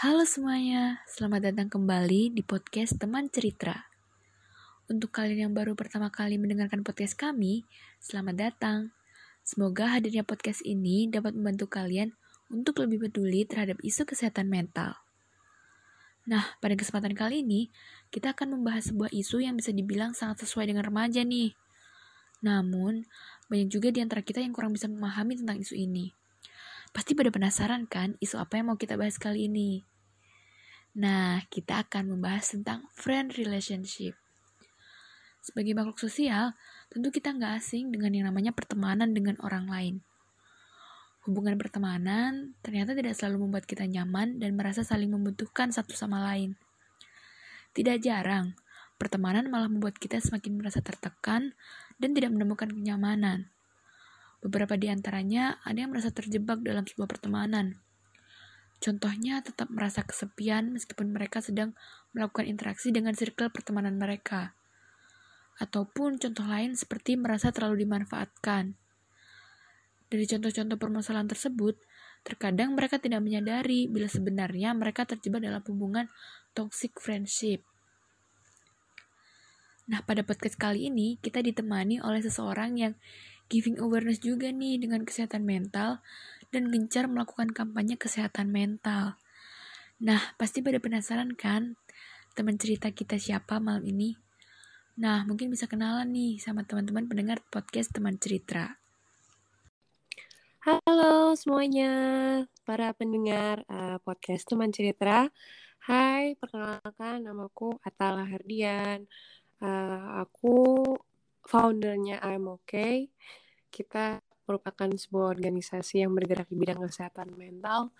Halo semuanya, selamat datang kembali di podcast Teman Cerita. Untuk kalian yang baru pertama kali mendengarkan podcast kami, selamat datang. Semoga hadirnya podcast ini dapat membantu kalian untuk lebih peduli terhadap isu kesehatan mental. Nah, pada kesempatan kali ini, kita akan membahas sebuah isu yang bisa dibilang sangat sesuai dengan remaja nih. Namun, banyak juga di antara kita yang kurang bisa memahami tentang isu ini. Pasti pada penasaran kan isu apa yang mau kita bahas kali ini? Nah, kita akan membahas tentang friend relationship. Sebagai makhluk sosial, tentu kita nggak asing dengan yang namanya pertemanan dengan orang lain. Hubungan pertemanan ternyata tidak selalu membuat kita nyaman dan merasa saling membutuhkan satu sama lain. Tidak jarang, pertemanan malah membuat kita semakin merasa tertekan dan tidak menemukan kenyamanan. Beberapa di antaranya ada yang merasa terjebak dalam sebuah pertemanan, Contohnya tetap merasa kesepian meskipun mereka sedang melakukan interaksi dengan circle pertemanan mereka. Ataupun contoh lain seperti merasa terlalu dimanfaatkan. Dari contoh-contoh permasalahan tersebut, terkadang mereka tidak menyadari bila sebenarnya mereka terjebak dalam hubungan toxic friendship. Nah, pada podcast kali ini kita ditemani oleh seseorang yang giving awareness juga nih dengan kesehatan mental dan gencar melakukan kampanye kesehatan mental. Nah, pasti pada penasaran kan teman cerita kita siapa malam ini? Nah, mungkin bisa kenalan nih sama teman-teman pendengar podcast teman cerita. Halo semuanya, para pendengar uh, podcast teman cerita. Hai, perkenalkan namaku Atala Herdian. Uh, aku foundernya I'm Okay. Kita merupakan sebuah organisasi yang bergerak di bidang kesehatan mental.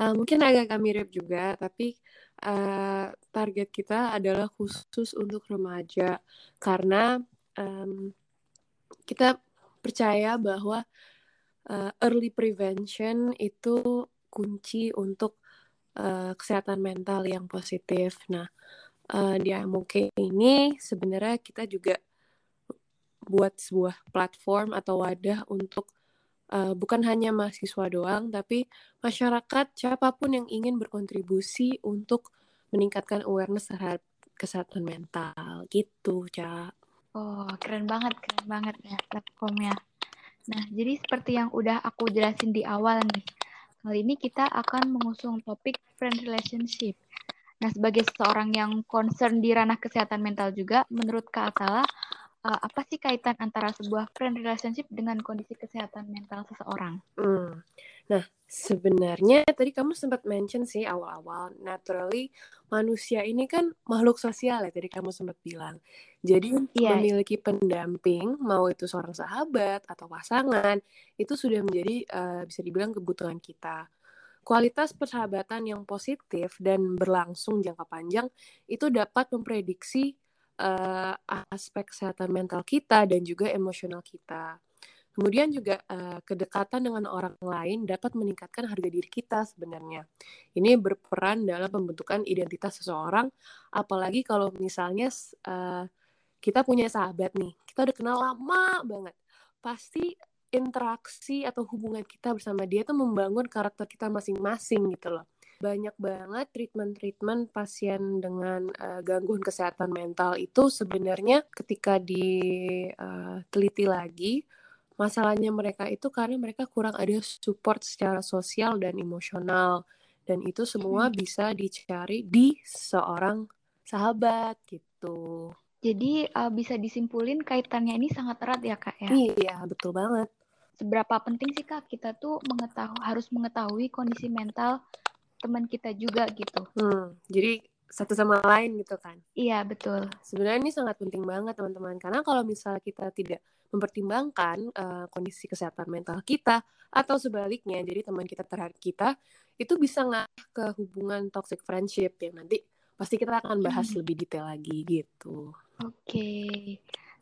Uh, mungkin agak mirip juga, tapi uh, target kita adalah khusus untuk remaja karena um, kita percaya bahwa uh, early prevention itu kunci untuk uh, kesehatan mental yang positif. Nah, uh, di AMOK ini sebenarnya kita juga buat sebuah platform atau wadah untuk uh, bukan hanya mahasiswa doang, tapi masyarakat siapa pun yang ingin berkontribusi untuk meningkatkan awareness terhadap kesehatan mental gitu, Cak. Oh, keren banget, keren banget ya platformnya. Nah, jadi seperti yang udah aku jelasin di awal nih, kali ini kita akan mengusung topik friend relationship. Nah, sebagai seseorang yang concern di ranah kesehatan mental juga, menurut Kak Atala, uh, apa sih kaitan antara sebuah friend relationship dengan kondisi kesehatan mental seseorang? Hmm. Nah, sebenarnya tadi kamu sempat mention sih awal-awal, naturally manusia ini kan makhluk sosial ya, tadi kamu sempat bilang. Jadi yeah. memiliki pendamping, mau itu seorang sahabat atau pasangan, itu sudah menjadi uh, bisa dibilang kebutuhan kita. Kualitas persahabatan yang positif dan berlangsung jangka panjang itu dapat memprediksi uh, aspek kesehatan mental kita dan juga emosional kita. Kemudian juga uh, kedekatan dengan orang lain dapat meningkatkan harga diri kita sebenarnya. Ini berperan dalam pembentukan identitas seseorang, apalagi kalau misalnya uh, kita punya sahabat nih, kita udah kenal lama banget, pasti interaksi atau hubungan kita bersama dia tuh membangun karakter kita masing-masing gitu loh banyak banget treatment-treatment pasien dengan uh, gangguan kesehatan mental itu sebenarnya ketika diteliti uh, lagi masalahnya mereka itu karena mereka kurang ada support secara sosial dan emosional dan itu semua bisa dicari di seorang sahabat gitu. Jadi uh, bisa disimpulin kaitannya ini sangat erat ya kak ya? Iya betul banget. Seberapa penting sih kak kita tuh mengetahui harus mengetahui kondisi mental teman kita juga gitu. Hmm, jadi satu sama lain gitu kan? Iya betul. Sebenarnya ini sangat penting banget teman-teman karena kalau misalnya kita tidak mempertimbangkan uh, kondisi kesehatan mental kita atau sebaliknya, jadi teman kita terhadap kita itu bisa nggak ke hubungan toxic friendship yang nanti pasti kita akan bahas hmm. lebih detail lagi gitu. Oke.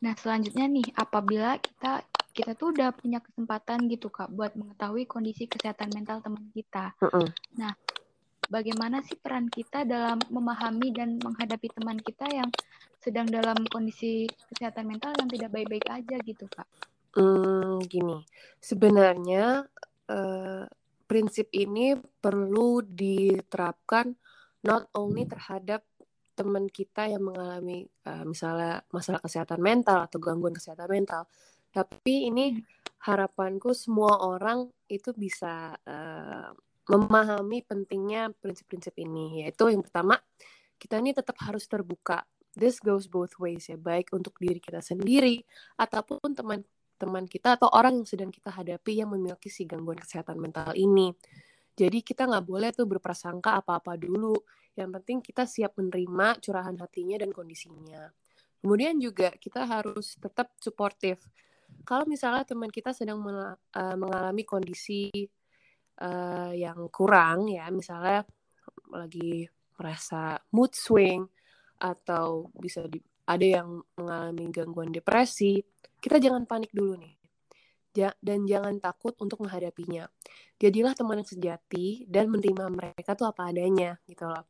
Nah selanjutnya nih, apabila kita kita tuh udah punya kesempatan gitu kak buat mengetahui kondisi kesehatan mental teman kita. Uh -uh. Nah bagaimana sih peran kita dalam memahami dan menghadapi teman kita yang sedang dalam kondisi kesehatan mental yang tidak baik-baik aja gitu kak? Hmm, gini, sebenarnya uh, prinsip ini perlu diterapkan not only terhadap teman kita yang mengalami uh, misalnya masalah kesehatan mental atau gangguan kesehatan mental, tapi ini harapanku semua orang itu bisa uh, memahami pentingnya prinsip-prinsip ini yaitu yang pertama kita ini tetap harus terbuka. This goes both ways ya, baik untuk diri kita sendiri ataupun teman-teman kita atau orang yang sedang kita hadapi yang memiliki si gangguan kesehatan mental ini. Jadi kita nggak boleh tuh berprasangka apa-apa dulu. Yang penting kita siap menerima curahan hatinya dan kondisinya. Kemudian juga kita harus tetap suportif. Kalau misalnya teman kita sedang uh, mengalami kondisi uh, yang kurang ya, misalnya lagi merasa mood swing atau bisa di, ada yang mengalami gangguan depresi, kita jangan panik dulu nih dan jangan takut untuk menghadapinya. Jadilah teman yang sejati dan menerima mereka tuh apa adanya gitu loh.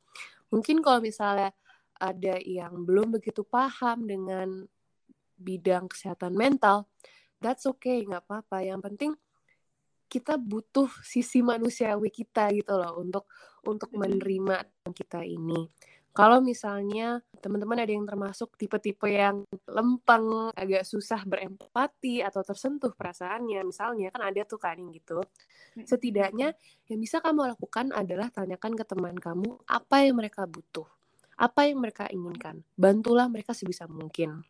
Mungkin kalau misalnya ada yang belum begitu paham dengan bidang kesehatan mental, that's okay, nggak apa-apa. Yang penting kita butuh sisi manusiawi kita gitu loh untuk untuk menerima kita ini. Kalau misalnya teman-teman ada yang termasuk tipe-tipe yang lempeng, agak susah berempati atau tersentuh perasaannya, misalnya kan ada tuh kan yang gitu. Setidaknya yang bisa kamu lakukan adalah tanyakan ke teman kamu apa yang mereka butuh, apa yang mereka inginkan. Bantulah mereka sebisa mungkin.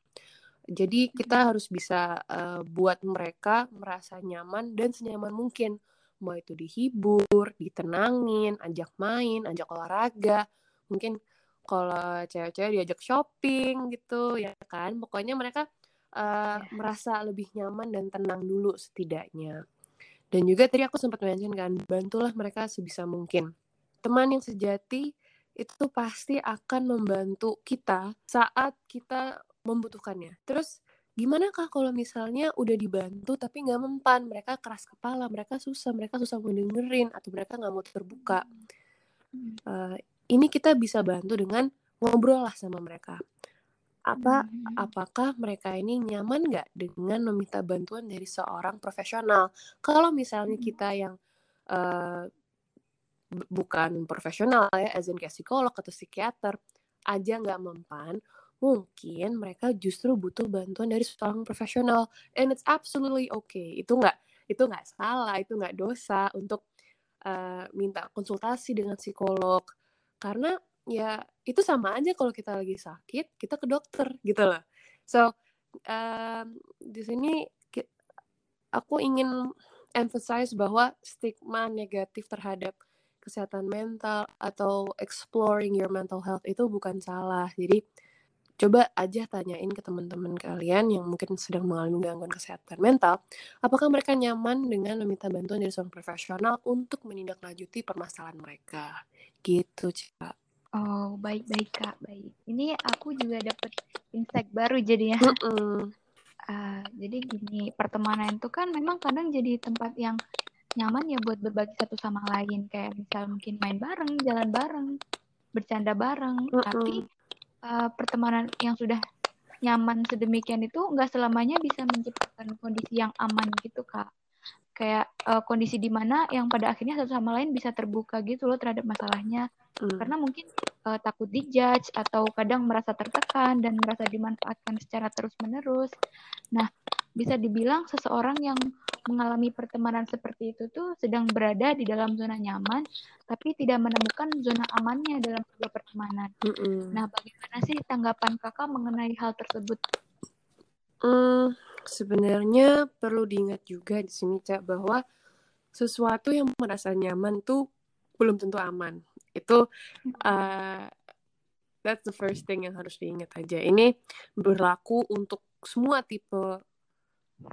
Jadi kita harus bisa uh, buat mereka merasa nyaman dan senyaman mungkin. Mau itu dihibur, ditenangin, ajak main, ajak olahraga, mungkin kalau cewek-cewek diajak shopping gitu ya kan pokoknya mereka uh, yeah. merasa lebih nyaman dan tenang dulu setidaknya dan juga tadi aku sempat mention kan bantulah mereka sebisa mungkin teman yang sejati itu pasti akan membantu kita saat kita membutuhkannya terus gimana kah kalau misalnya udah dibantu tapi nggak mempan mereka keras kepala mereka susah mereka susah mendengerin atau mereka nggak mau terbuka uh, ini kita bisa bantu dengan ngobrol lah sama mereka. Apa hmm. apakah mereka ini nyaman nggak dengan meminta bantuan dari seorang profesional? Kalau misalnya hmm. kita yang uh, bukan profesional ya, as in kayak psikolog atau psikiater aja nggak mempan, mungkin mereka justru butuh bantuan dari seorang profesional, and it's absolutely okay. Itu nggak itu nggak salah, itu nggak dosa untuk uh, minta konsultasi dengan psikolog. Karena ya itu sama aja kalau kita lagi sakit kita ke dokter gitu loh. So um, di sini aku ingin emphasize bahwa stigma negatif terhadap kesehatan mental atau exploring your mental health itu bukan salah. Jadi coba aja tanyain ke teman-teman kalian yang mungkin sedang mengalami gangguan kesehatan mental, apakah mereka nyaman dengan meminta bantuan dari seorang profesional untuk menindaklanjuti permasalahan mereka. Gitu, Cak. Oh, baik-baik, Kak. Baik. Ini aku juga dapat insight baru jadi ya. Uh, jadi gini, pertemanan itu kan memang kadang jadi tempat yang nyaman ya buat berbagi satu sama lain. Kayak misal mungkin main bareng, jalan bareng, bercanda bareng. Mm -mm. Tapi uh, pertemanan yang sudah nyaman sedemikian itu nggak selamanya bisa menciptakan kondisi yang aman gitu kak. Kayak uh, kondisi di mana yang pada akhirnya satu sama lain bisa terbuka gitu loh terhadap masalahnya. Hmm. karena mungkin uh, takut dijudge atau kadang merasa tertekan dan merasa dimanfaatkan secara terus menerus nah bisa dibilang seseorang yang mengalami pertemanan seperti itu tuh sedang berada di dalam zona nyaman tapi tidak menemukan zona amannya dalam sebuah pertemanan. Mm -hmm. Nah, bagaimana sih tanggapan kakak mengenai hal tersebut? Hmm, sebenarnya perlu diingat juga di sini cak bahwa sesuatu yang merasa nyaman tuh belum tentu aman. Itu uh, that's the first thing yang harus diingat aja. Ini berlaku untuk semua tipe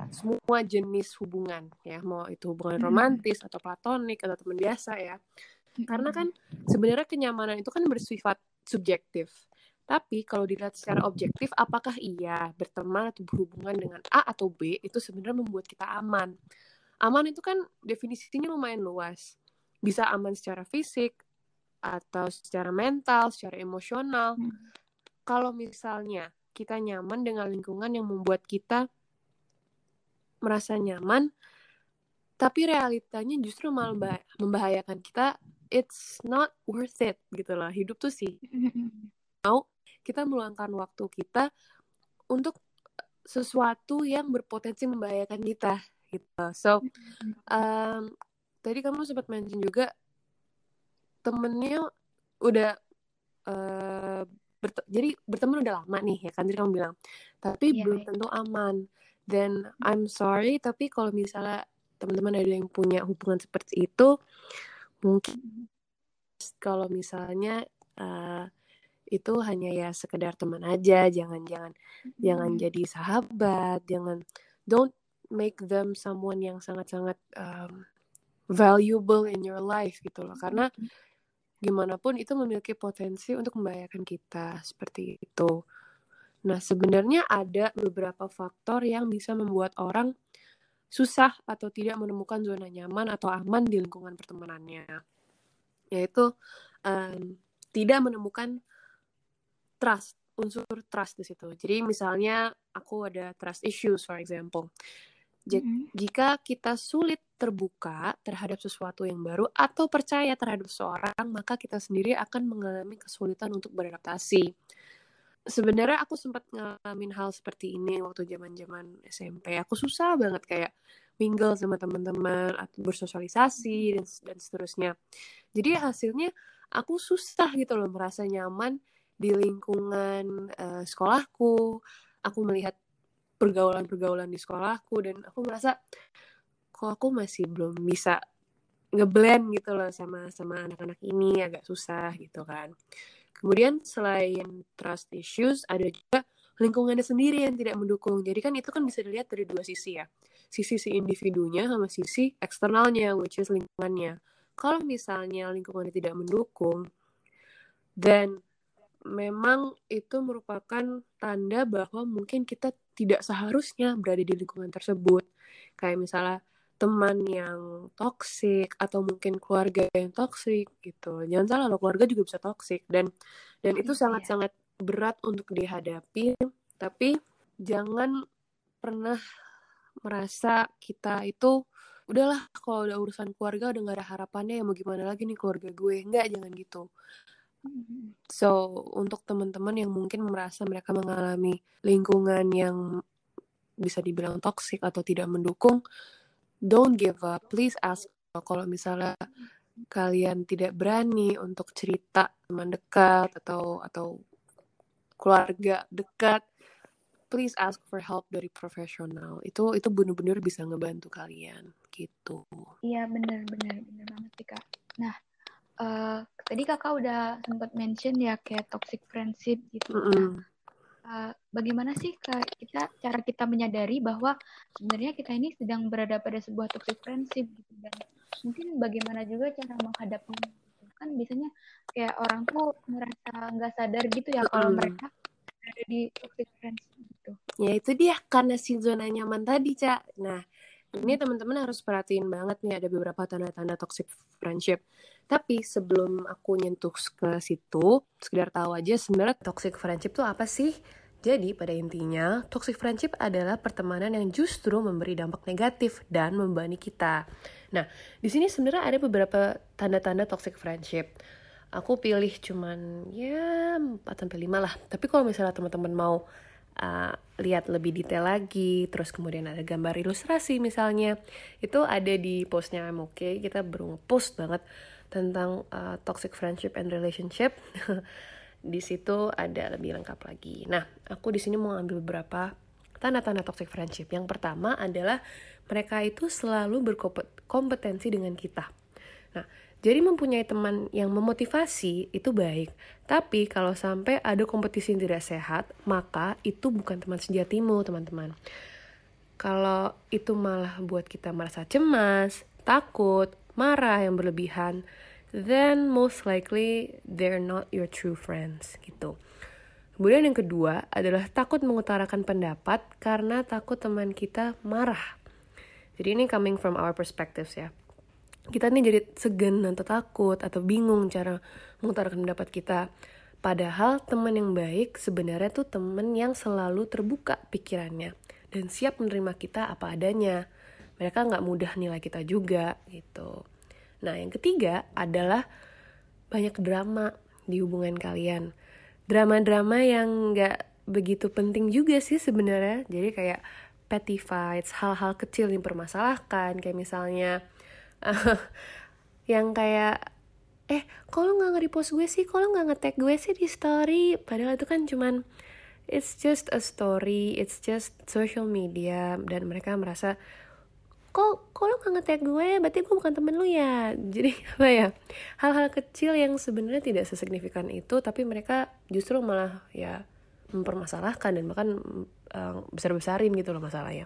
semua jenis hubungan ya. Mau itu hubungan hmm. romantis atau platonik atau teman biasa ya. Karena kan sebenarnya kenyamanan itu kan bersifat subjektif. Tapi kalau dilihat secara objektif apakah iya berteman atau berhubungan dengan A atau B itu sebenarnya membuat kita aman? Aman itu kan definisinya lumayan luas. Bisa aman secara fisik atau secara mental secara emosional. Hmm. kalau misalnya kita nyaman dengan lingkungan yang membuat kita merasa nyaman, tapi realitanya justru malah membahayakan kita it's not worth it gitu loh. Hidup tuh sih. Mau kita meluangkan waktu kita untuk sesuatu yang berpotensi membahayakan kita gitu. So um, tadi kamu sempat mention juga temennya udah uh, bert jadi berteman udah lama nih ya kan? Tadi kamu bilang. Tapi yeah, belum yeah. tentu aman then I'm sorry tapi kalau misalnya teman-teman ada yang punya hubungan seperti itu mungkin kalau misalnya uh, itu hanya ya sekedar teman aja jangan-jangan hmm. jangan jadi sahabat jangan don't make them someone yang sangat-sangat um, valuable in your life gitu loh. Karena gimana pun itu memiliki potensi untuk membahayakan kita seperti itu nah sebenarnya ada beberapa faktor yang bisa membuat orang susah atau tidak menemukan zona nyaman atau aman di lingkungan pertemanannya yaitu um, tidak menemukan trust unsur trust di situ. Jadi misalnya aku ada trust issues for example. J mm-hmm. Jika kita sulit terbuka terhadap sesuatu yang baru atau percaya terhadap seorang, maka kita sendiri akan mengalami kesulitan untuk beradaptasi. Sebenarnya aku sempat ngalamin hal seperti ini waktu zaman-zaman SMP. Aku susah banget kayak mingle sama teman-teman atau bersosialisasi dan, dan seterusnya. Jadi hasilnya aku susah gitu loh merasa nyaman di lingkungan uh, sekolahku aku melihat pergaulan-pergaulan di sekolahku dan aku merasa kok aku masih belum bisa ngeblend gitu loh sama sama anak-anak ini agak susah gitu kan kemudian selain trust issues ada juga lingkungannya sendiri yang tidak mendukung. Jadi kan itu kan bisa dilihat dari dua sisi ya. Sisi si individunya sama sisi eksternalnya which is lingkungannya. Kalau misalnya lingkungannya tidak mendukung dan memang itu merupakan tanda bahwa mungkin kita tidak seharusnya berada di lingkungan tersebut. Kayak misalnya teman yang toksik atau mungkin keluarga yang toksik gitu. Jangan salah loh, keluarga juga bisa toksik dan dan itu iya. sangat-sangat berat untuk dihadapi, tapi jangan pernah merasa kita itu udahlah kalau udah urusan keluarga udah gak ada harapannya ya mau gimana lagi nih keluarga gue. Enggak jangan gitu. So, untuk teman-teman yang mungkin merasa mereka mengalami lingkungan yang bisa dibilang toksik atau tidak mendukung, don't give up. Please ask kalau misalnya kalian tidak berani untuk cerita teman dekat atau atau keluarga dekat, please ask for help dari profesional. Itu itu benar-benar bisa ngebantu kalian gitu. Iya, benar benar benar banget sih, Kak. Nah, uh, tadi kakak udah sempat mention ya kayak toxic friendship gitu. Mm -hmm. Uh, bagaimana sih kita cara kita menyadari bahwa sebenarnya kita ini sedang berada pada sebuah toxic friendship gitu dan mungkin bagaimana juga cara menghadapi gitu. kan biasanya kayak orang tuh merasa nggak sadar gitu ya -hmm. kalau mereka ada di toxic friendship gitu. Ya itu dia karena si zona nyaman tadi cak. Nah ini teman-teman harus perhatiin banget nih ada beberapa tanda-tanda toxic friendship. Tapi sebelum aku nyentuh ke situ, sekedar tahu aja sebenarnya toxic friendship itu apa sih? Jadi pada intinya, toxic friendship adalah pertemanan yang justru memberi dampak negatif dan membebani kita. Nah, di sini sebenarnya ada beberapa tanda-tanda toxic friendship. Aku pilih cuman ya 4 sampai 5 lah. Tapi kalau misalnya teman-teman mau uh, lihat lebih detail lagi terus kemudian ada gambar ilustrasi misalnya. Itu ada di postnya MOK kita baru post banget tentang uh, toxic friendship and relationship. Di situ ada lebih lengkap lagi. Nah aku di sini mau ambil beberapa tanda-tanda toxic friendship. Yang pertama adalah mereka itu selalu berkompetensi dengan kita. Nah jadi mempunyai teman yang memotivasi itu baik, tapi kalau sampai ada kompetisi yang tidak sehat, maka itu bukan teman sejatimu, teman-teman. Kalau itu malah buat kita merasa cemas, takut, marah yang berlebihan, then most likely they're not your true friends gitu. Kemudian yang kedua adalah takut mengutarakan pendapat karena takut teman kita marah. Jadi ini coming from our perspectives ya kita nih jadi segan atau takut atau bingung cara mengutarakan pendapat kita. Padahal teman yang baik sebenarnya tuh teman yang selalu terbuka pikirannya dan siap menerima kita apa adanya. mereka nggak mudah nilai kita juga gitu nah yang ketiga adalah banyak drama di hubungan kalian drama-drama yang nggak begitu penting juga sih sebenarnya jadi kayak petty fights hal-hal kecil yang dipermasalahkan kayak misalnya yang kayak eh kalau nggak nge-repost gue sih? Kalau nggak nge-tag gue sih di story? Padahal itu kan cuman it's just a story it's just social media dan mereka merasa kok kalau nggak nge-tag gue? Berarti gue bukan temen lu ya? Jadi apa ya hal-hal kecil yang sebenarnya tidak sesignifikan itu tapi mereka justru malah ya mempermasalahkan dan bahkan uh, besar-besarin gitu loh masalahnya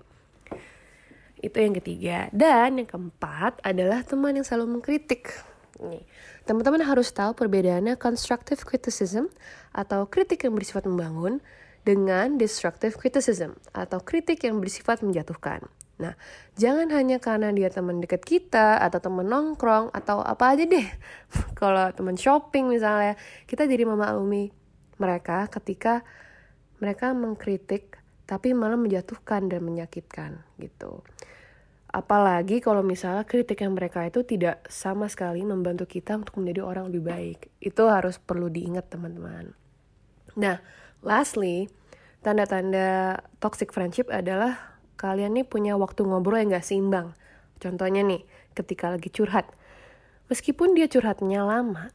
itu yang ketiga dan yang keempat adalah teman yang selalu mengkritik nih teman-teman harus tahu perbedaannya constructive criticism atau kritik yang bersifat membangun dengan destructive criticism atau kritik yang bersifat menjatuhkan. Nah, jangan hanya karena dia teman dekat kita atau teman nongkrong atau apa aja deh. Kalau teman shopping misalnya, kita jadi memaklumi mereka ketika mereka mengkritik tapi malah menjatuhkan dan menyakitkan gitu. Apalagi kalau misalnya kritik yang mereka itu tidak sama sekali membantu kita untuk menjadi orang lebih baik. Itu harus perlu diingat teman-teman. Nah, lastly, tanda-tanda toxic friendship adalah kalian nih punya waktu ngobrol yang gak seimbang. Contohnya nih, ketika lagi curhat. Meskipun dia curhatnya lama,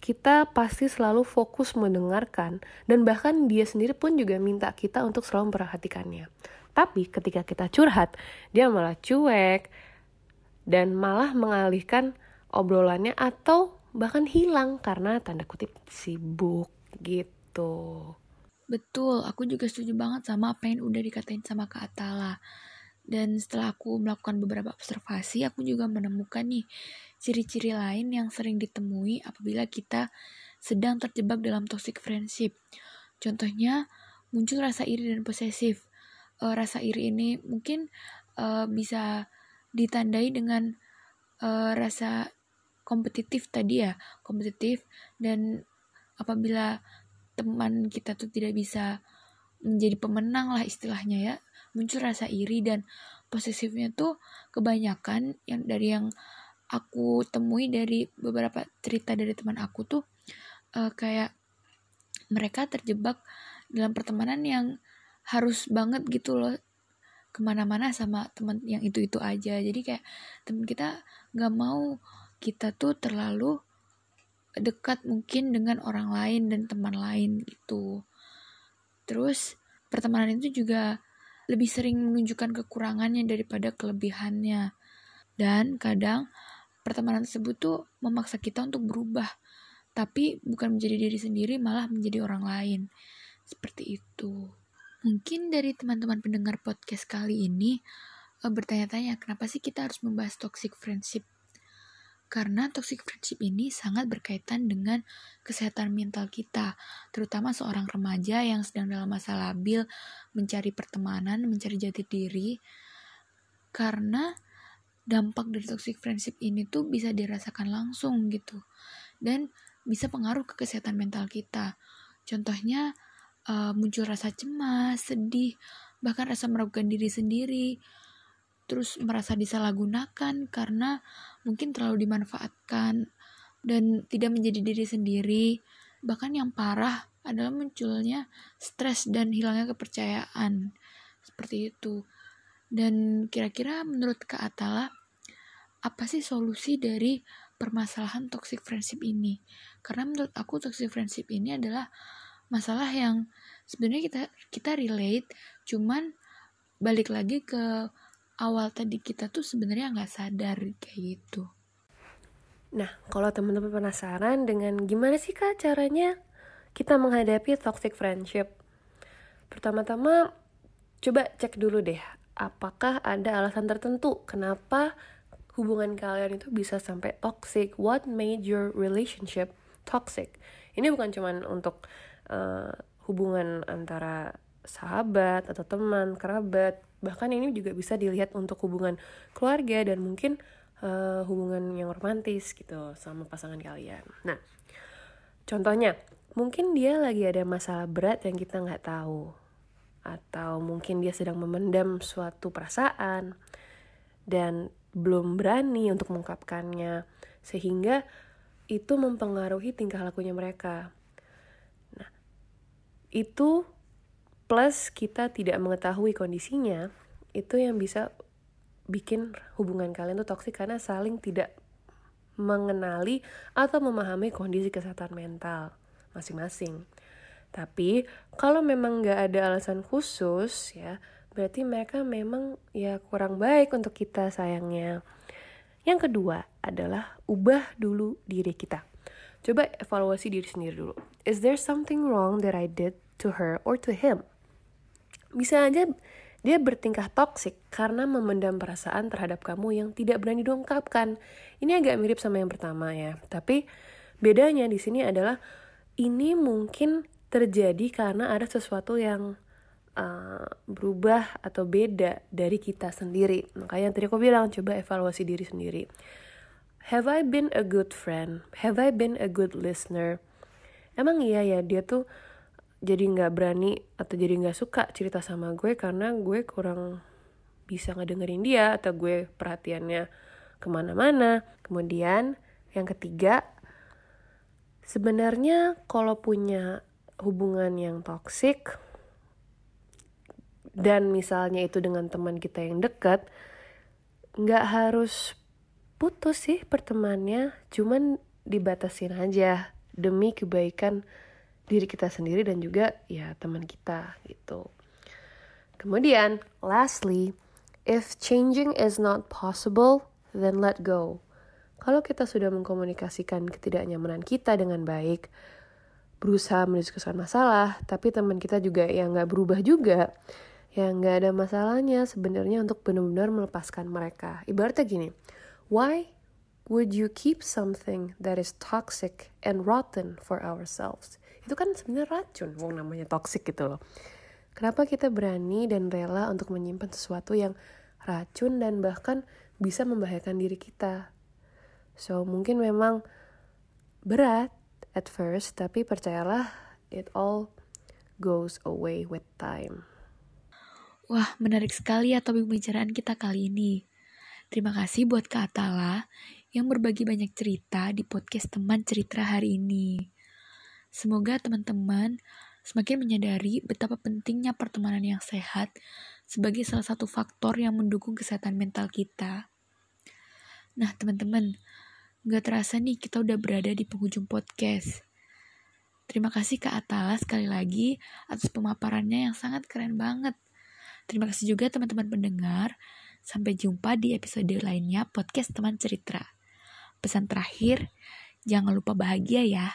kita pasti selalu fokus mendengarkan dan bahkan dia sendiri pun juga minta kita untuk selalu memperhatikannya. Tapi ketika kita curhat, dia malah cuek dan malah mengalihkan obrolannya atau bahkan hilang karena tanda kutip sibuk gitu. Betul, aku juga setuju banget sama apa yang udah dikatain sama Kak Atala. Dan setelah aku melakukan beberapa observasi, aku juga menemukan nih ciri-ciri lain yang sering ditemui apabila kita sedang terjebak dalam toxic friendship. Contohnya, muncul rasa iri dan posesif uh, rasa iri ini mungkin uh, bisa ditandai dengan uh, rasa kompetitif tadi ya kompetitif dan apabila teman kita tuh tidak bisa menjadi pemenang lah istilahnya ya muncul rasa iri dan posesifnya tuh kebanyakan yang dari yang aku temui dari beberapa cerita dari teman aku tuh uh, kayak mereka terjebak dalam pertemanan yang harus banget gitu loh ke mana-mana sama teman yang itu-itu aja. Jadi kayak teman kita nggak mau kita tuh terlalu dekat mungkin dengan orang lain dan teman lain gitu. Terus pertemanan itu juga lebih sering menunjukkan kekurangannya daripada kelebihannya. Dan kadang pertemanan tersebut tuh memaksa kita untuk berubah. Tapi bukan menjadi diri sendiri malah menjadi orang lain. Seperti itu. Mungkin dari teman-teman pendengar podcast kali ini uh, bertanya-tanya kenapa sih kita harus membahas toxic friendship? Karena toxic friendship ini sangat berkaitan dengan kesehatan mental kita, terutama seorang remaja yang sedang dalam masa labil, mencari pertemanan, mencari jati diri. Karena dampak dari toxic friendship ini tuh bisa dirasakan langsung gitu. Dan bisa pengaruh ke kesehatan mental kita. Contohnya, uh, muncul rasa cemas, sedih, bahkan rasa meragukan diri sendiri, terus merasa disalahgunakan karena mungkin terlalu dimanfaatkan dan tidak menjadi diri sendiri. Bahkan yang parah adalah munculnya stres dan hilangnya kepercayaan. Seperti itu. Dan kira-kira menurut Kak Atala, apa sih solusi dari permasalahan toxic friendship ini? Karena menurut aku toxic friendship ini adalah masalah yang sebenarnya kita kita relate cuman balik lagi ke awal tadi kita tuh sebenarnya nggak sadar kayak gitu. Nah kalau teman-teman penasaran dengan gimana sih kak caranya kita menghadapi toxic friendship? Pertama-tama coba cek dulu deh apakah ada alasan tertentu kenapa hubungan kalian itu bisa sampai toxic? What made your relationship toxic? Ini bukan cuman untuk uh, hubungan antara sahabat atau teman, kerabat, bahkan ini juga bisa dilihat untuk hubungan keluarga dan mungkin uh, hubungan yang romantis gitu sama pasangan kalian. Nah, contohnya mungkin dia lagi ada masalah berat yang kita nggak tahu, atau mungkin dia sedang memendam suatu perasaan dan belum berani untuk mengungkapkannya sehingga itu mempengaruhi tingkah lakunya mereka. Nah, itu plus kita tidak mengetahui kondisinya, itu yang bisa bikin hubungan kalian tuh toksik karena saling tidak mengenali atau memahami kondisi kesehatan mental masing-masing. Tapi kalau memang nggak ada alasan khusus ya, berarti mereka memang ya kurang baik untuk kita sayangnya. Yang kedua adalah ubah dulu diri kita. Coba evaluasi diri sendiri dulu. Is there something wrong that I did to her or to him? Bisa aja dia bertingkah toksik karena memendam perasaan terhadap kamu yang tidak berani diungkapkan. Ini agak mirip sama yang pertama ya. Tapi bedanya di sini adalah ini mungkin terjadi karena ada sesuatu yang uh, berubah atau beda dari kita sendiri. Makanya tadi aku bilang, coba evaluasi diri sendiri. Have I been a good friend? Have I been a good listener? Emang iya ya, dia tuh jadi nggak berani atau jadi nggak suka cerita sama gue karena gue kurang bisa ngedengerin dia atau gue perhatiannya ke mana-mana. Kemudian yang ketiga, sebenarnya kalau punya hubungan yang toksik dan misalnya itu dengan teman kita yang dekat nggak harus putus sih pertemanannya cuman dibatasin aja demi kebaikan diri kita sendiri dan juga ya teman kita gitu kemudian lastly if changing is not possible then let go kalau kita sudah mengkomunikasikan ketidaknyamanan kita dengan baik berusaha mendiskusikan masalah, tapi teman kita juga yang nggak berubah juga, yang nggak ada masalahnya sebenarnya untuk benar-benar melepaskan mereka. Ibaratnya gini, why would you keep something that is toxic and rotten for ourselves? Itu kan sebenarnya racun, wong namanya toxic gitu loh. Kenapa kita berani dan rela untuk menyimpan sesuatu yang racun dan bahkan bisa membahayakan diri kita? So, mungkin memang berat at first, tapi percayalah, it all goes away with time. Wah, menarik sekali ya topik pembicaraan kita kali ini. Terima kasih buat Kak Atala yang berbagi banyak cerita di podcast teman cerita hari ini. Semoga teman-teman semakin menyadari betapa pentingnya pertemanan yang sehat sebagai salah satu faktor yang mendukung kesehatan mental kita. Nah, teman-teman, Gak terasa nih kita udah berada di penghujung podcast. Terima kasih Kak Atala sekali lagi atas pemaparannya yang sangat keren banget. Terima kasih juga teman-teman pendengar. Sampai jumpa di episode lainnya podcast teman cerita. Pesan terakhir, jangan lupa bahagia ya.